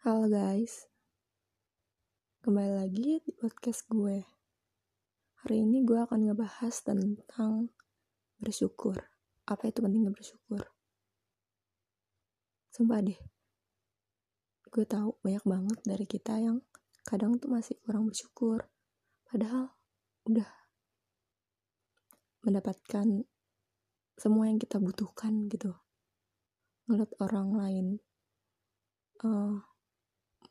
Halo guys, kembali lagi di podcast gue. Hari ini gue akan ngebahas tentang bersyukur. Apa itu pentingnya bersyukur? Sumpah deh, gue tahu banyak banget dari kita yang kadang tuh masih kurang bersyukur. Padahal udah mendapatkan semua yang kita butuhkan gitu. Ngeliat orang lain uh,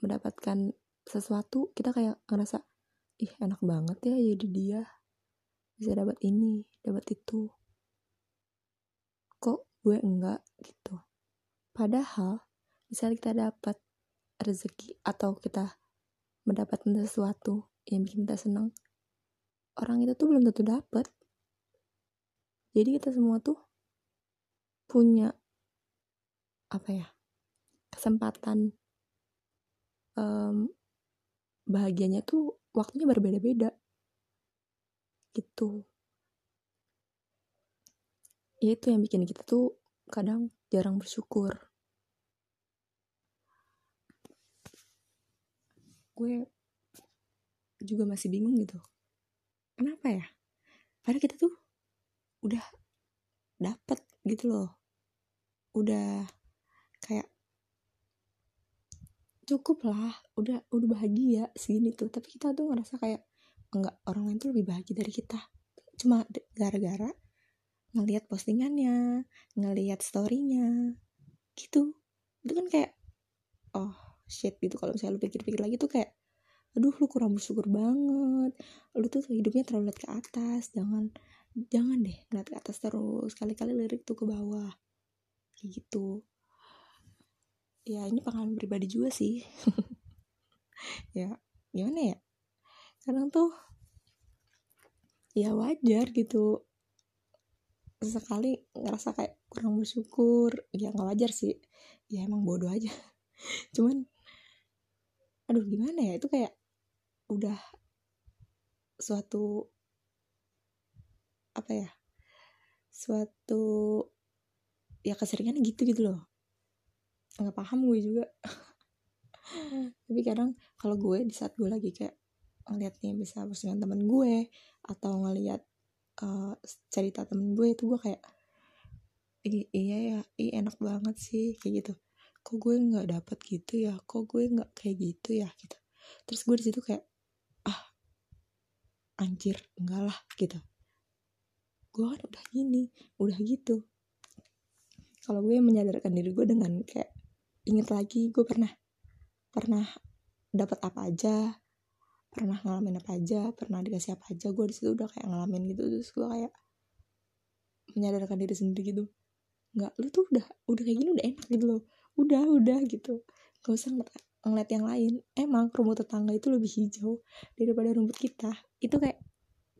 mendapatkan sesuatu kita kayak ngerasa ih enak banget ya jadi dia. Bisa dapat ini dapat itu. Kok gue enggak gitu? Padahal misalnya kita dapat rezeki atau kita mendapatkan sesuatu yang bikin kita senang orang itu tuh belum tentu dapat. Jadi kita semua tuh punya apa ya kesempatan um, bahagianya tuh waktunya berbeda-beda. Gitu. Ya itu yang bikin kita tuh kadang jarang bersyukur. Gue juga masih bingung gitu. Kenapa ya? Padahal kita tuh udah dapet gitu loh. Udah kayak cukup lah udah udah bahagia segini tuh. Tapi kita tuh ngerasa kayak enggak orang lain tuh lebih bahagia dari kita. Cuma gara-gara ngelihat postingannya ngelihat storynya gitu. Itu kan kayak oh shit gitu. Kalau misalnya lu pikir-pikir lagi tuh kayak aduh lu kurang bersyukur banget. Lu tuh hidupnya terlalu lihat ke atas. Jangan jangan deh ngeliat ke atas terus. Kali-kali lirik tuh ke bawah. Gitu ya ini pengalaman pribadi juga sih. Ya gimana ya? Kadang tuh ya wajar gitu. Sekali ngerasa kayak kurang bersyukur. Ya nggak wajar sih. Ya emang bodoh aja. Cuman aduh gimana ya? Itu kayak udah suatu apa ya? Suatu ya keseringan gitu gitu loh nggak paham gue juga. Tapi kadang kalau gue di saat gue lagi kayak ngeliat nih bisa postingan temen gue atau ngeliat uh, cerita temen gue itu gue kayak iya ya iya enak banget sih kayak gitu. Kok gue nggak dapet gitu ya? Kok gue nggak kayak gitu ya? Gitu. Terus gue di situ kayak ah anjir enggak lah gitu. Gue kan udah gini udah gitu. Kalau gue menyadarkan diri gue dengan kayak inget lagi gue pernah pernah dapat apa aja pernah ngalamin apa aja pernah dikasih apa aja gue di situ udah kayak ngalamin gitu terus gue kayak menyadarkan diri sendiri gitu. Nggak lu tuh udah udah kayak gini udah enak gitu loh udah udah gitu. Gak usah ngeliat, ngeliat yang lain. Emang rumput tetangga itu lebih hijau daripada rumput kita. Itu kayak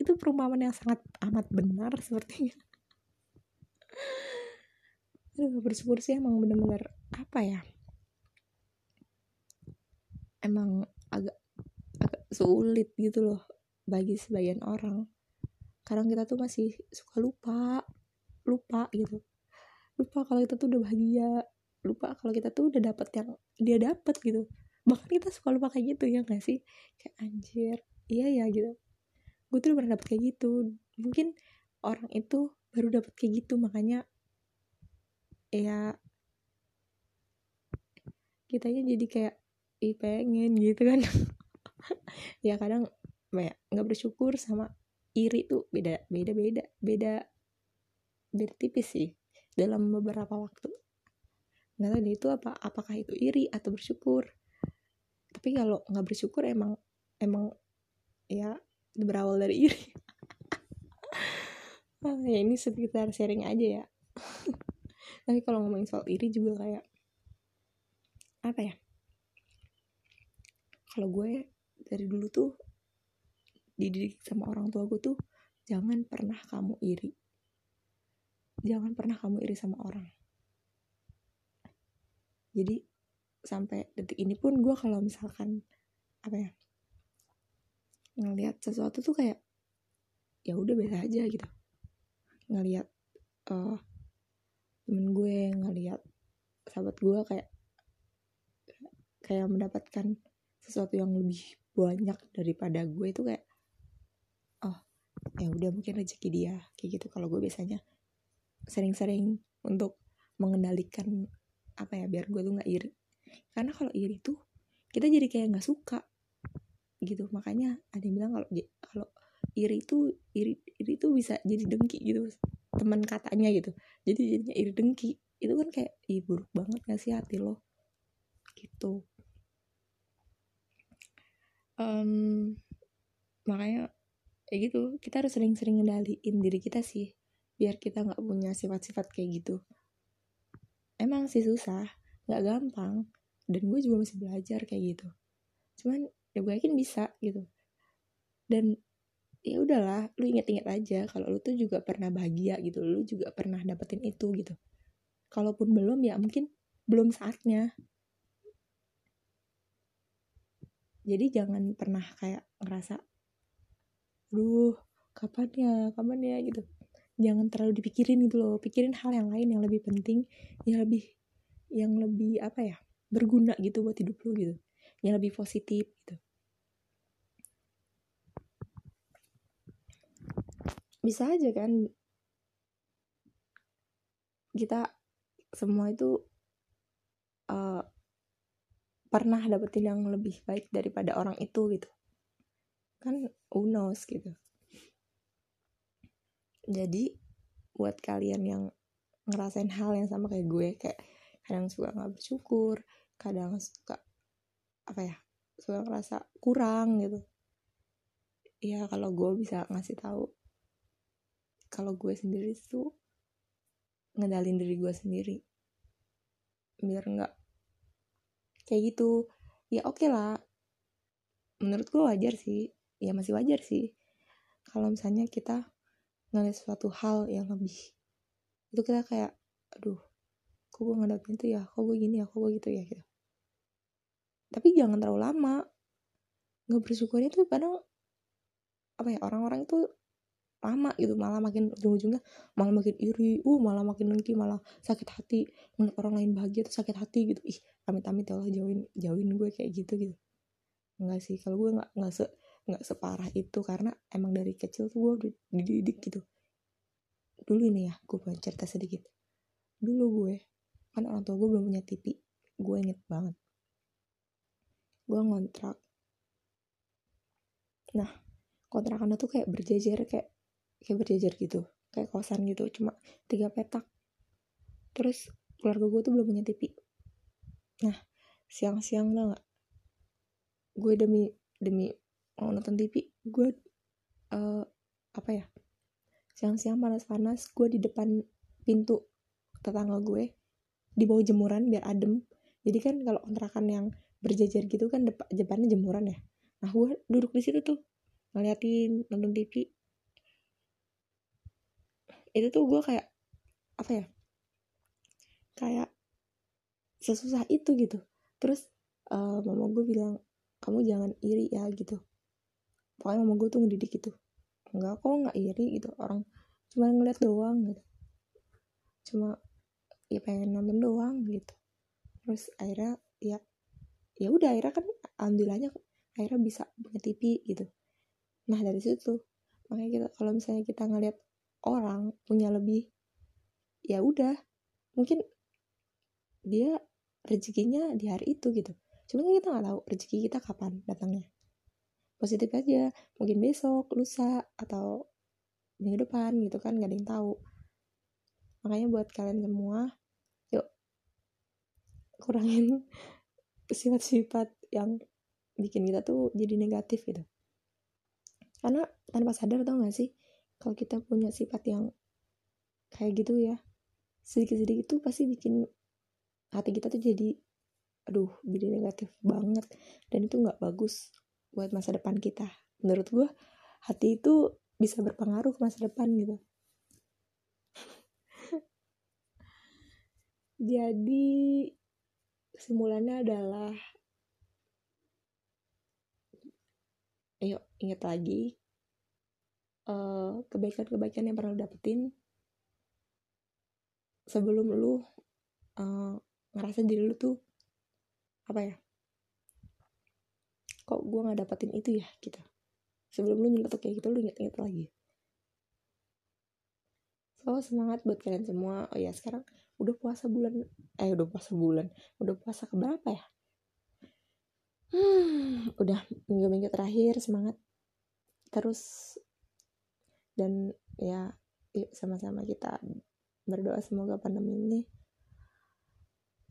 itu perumpamaan yang sangat amat benar sepertinya. Aduh bersyukur sih emang bener-bener apa ya? Emang agak agak sulit gitu loh bagi sebagian orang. Kadang kita tuh masih suka lupa lupa gitu. Lupa kalau kita tuh udah bahagia lupa kalau kita tuh udah dapet yang dia dapet gitu. Bahkan kita suka lupa kayak gitu ya gak sih? Kayak anjir iya ya gitu. Gue tuh udah pernah dapet kayak gitu. Mungkin orang itu baru dapet kayak gitu makanya ya kitanya jadi kayak ih pengen gitu kan. Ya kadang kayak nggak bersyukur sama iri tuh beda beda beda beda beda tipis sih dalam beberapa waktu. Nggak tahu itu apa apakah itu iri atau bersyukur. Tapi kalau nggak bersyukur emang emang ya berawal dari iri. Ah, ya ini sekitar sharing aja ya. Tapi kalau ngomongin soal iri juga kayak apa ya? Kalau gue dari dulu tuh dididik sama orang tua gue tuh jangan pernah kamu iri. Jangan pernah kamu iri sama orang. Jadi sampai detik ini pun gue kalau misalkan apa ya ngelihat sesuatu tuh kayak ya udah biasa aja gitu. Ngelihat uh, temen gue ngelihat sahabat gue kayak kayak mendapatkan sesuatu yang lebih banyak daripada gue itu kayak oh ya udah mungkin rezeki dia kayak gitu. Kalau gue biasanya sering-sering untuk mengendalikan apa ya biar gue tuh nggak iri. Karena kalau iri tuh kita jadi kayak nggak suka gitu. Makanya ada yang bilang kalau kalau iri itu iri iri itu bisa jadi dengki gitu teman katanya gitu. Jadi jadinya iri dengki. Itu kan kayak ih buruk banget gak sih hati lo? Gitu um, makanya kayak gitu. Kita harus sering-sering ngendaliin diri kita sih biar kita nggak punya sifat-sifat kayak gitu. Emang sih susah nggak gampang dan gue juga masih belajar kayak gitu. Cuman ya gue yakin bisa gitu. Dan ya udahlah lu inget-inget aja kalau lu tuh juga pernah bahagia gitu lu juga pernah dapetin itu gitu. Kalaupun belum ya mungkin belum saatnya jadi jangan pernah kayak ngerasa duh kapan ya kapan ya gitu. Jangan terlalu dipikirin gitu loh. Pikirin hal yang lain yang lebih penting yang lebih yang lebih apa ya berguna gitu buat hidup lu gitu. Yang lebih positif gitu. Bisa aja kan kita semua itu uh, pernah dapetin yang lebih baik daripada orang itu gitu. Kan who knows gitu. Jadi buat kalian yang ngerasain hal yang sama kayak gue kayak kadang suka nggak bersyukur kadang suka apa ya suka ngerasa kurang gitu. Ya kalau gue bisa ngasih tahu kalau gue sendiri tuh ngedalin diri gue sendiri. Biar nggak kayak gitu. Ya oke okay lah. Menurut gue wajar sih. Ya masih wajar sih. Kalau misalnya kita ngeliat suatu hal yang lebih itu kita kayak aduh kok gue ngadapin itu ya? Kok gue gini ya? Kok gue gitu ya? Gitu. Tapi jangan terlalu lama. Nggak bersyukurnya tuh kadang apa ya orang-orang itu lama gitu. Malah makin ujung-ujungnya malah makin iri. Uh malah makin dengki malah sakit hati. Melihat orang lain bahagia tuh sakit hati gitu. Ih amit-amit ya Allah jauhin jauhin gue kayak gitu gitu. Enggak sih kalau gue nggak nggak se nggak separah itu karena emang dari kecil tuh gue dididik gitu. Dulu ini ya gue pengen cerita sedikit. Dulu gue kan orang tua gue belum punya TV gue inget banget. Gue ngontrak. Nah kontrakannya tuh kayak berjejer kayak kayak berjejer gitu kayak kosan gitu cuma tiga petak. Terus keluarga gue tuh belum punya TV nah siang-siang tau gak gue demi demi mau nonton TV gue uh, apa ya? Siang-siang panas-panas gue di depan pintu tetangga gue di bawah jemuran biar adem. Jadi kan kalau kontrakan yang berjajar gitu kan depan depannya jemuran ya. Nah gue duduk di situ tuh ngeliatin nonton TV itu tuh gue kayak apa ya? Kayak sesusah itu gitu. Terus uh, mama gue bilang kamu jangan iri ya gitu. Pokoknya mama gue tuh ngedidik gitu. Enggak kok nggak iri gitu. Orang cuma ngeliat doang gitu. Cuma ya pengen nonton doang gitu. Terus akhirnya ya ya udah akhirnya kan alhamdulillahnya akhirnya bisa punya TV gitu. Nah dari situ makanya kita kalau misalnya kita ngeliat orang punya lebih ya udah. Mungkin dia rezekinya di hari itu gitu. Cuma kan kita nggak tahu rezeki kita kapan datangnya. Positif aja mungkin besok lusa atau minggu depan gitu kan gak ada yang tahu. Makanya buat kalian semua yuk kurangin sifat-sifat yang bikin kita tuh jadi negatif gitu. Karena tanpa sadar tau gak sih kalau kita punya sifat yang kayak gitu ya sedikit-sedikit itu pasti bikin hati kita tuh jadi aduh jadi negatif banget. Dan itu nggak bagus buat masa depan kita. Menurut gue hati itu bisa berpengaruh ke masa depan gitu. Jadi kesimpulannya adalah ayo ingat lagi Eh, kebaikan-kebaikan yang pernah lo dapetin sebelum lu uh, ngerasa diri lu tuh apa ya kok gue nggak dapetin itu ya gitu. Sebelum lu nyeletuk kayak gitu lu inget-inget lagi. So semangat buat kalian semua. Oh ya sekarang udah puasa bulan eh udah puasa bulan. Udah puasa keberapa ya? Hmm, udah minggu-minggu terakhir semangat terus. Dan ya yuk sama-sama kita berdoa semoga pandemi ini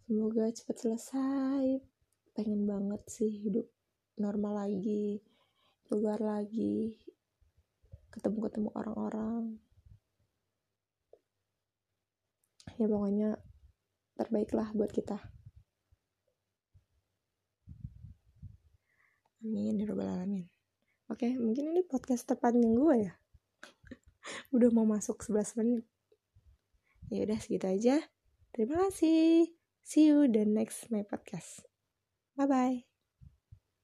semoga cepat selesai. Pengen banget sih hidup normal lagi keluar lagi ketemu-ketemu orang-orang. Ya pokoknya terbaiklah buat kita. Amin ya alamin. Oke mungkin ini podcast terpanjang gue ya? Udah mau masuk 11 menit. Ya udah segitu aja. Terima kasih see you the next my podcast. Bye bye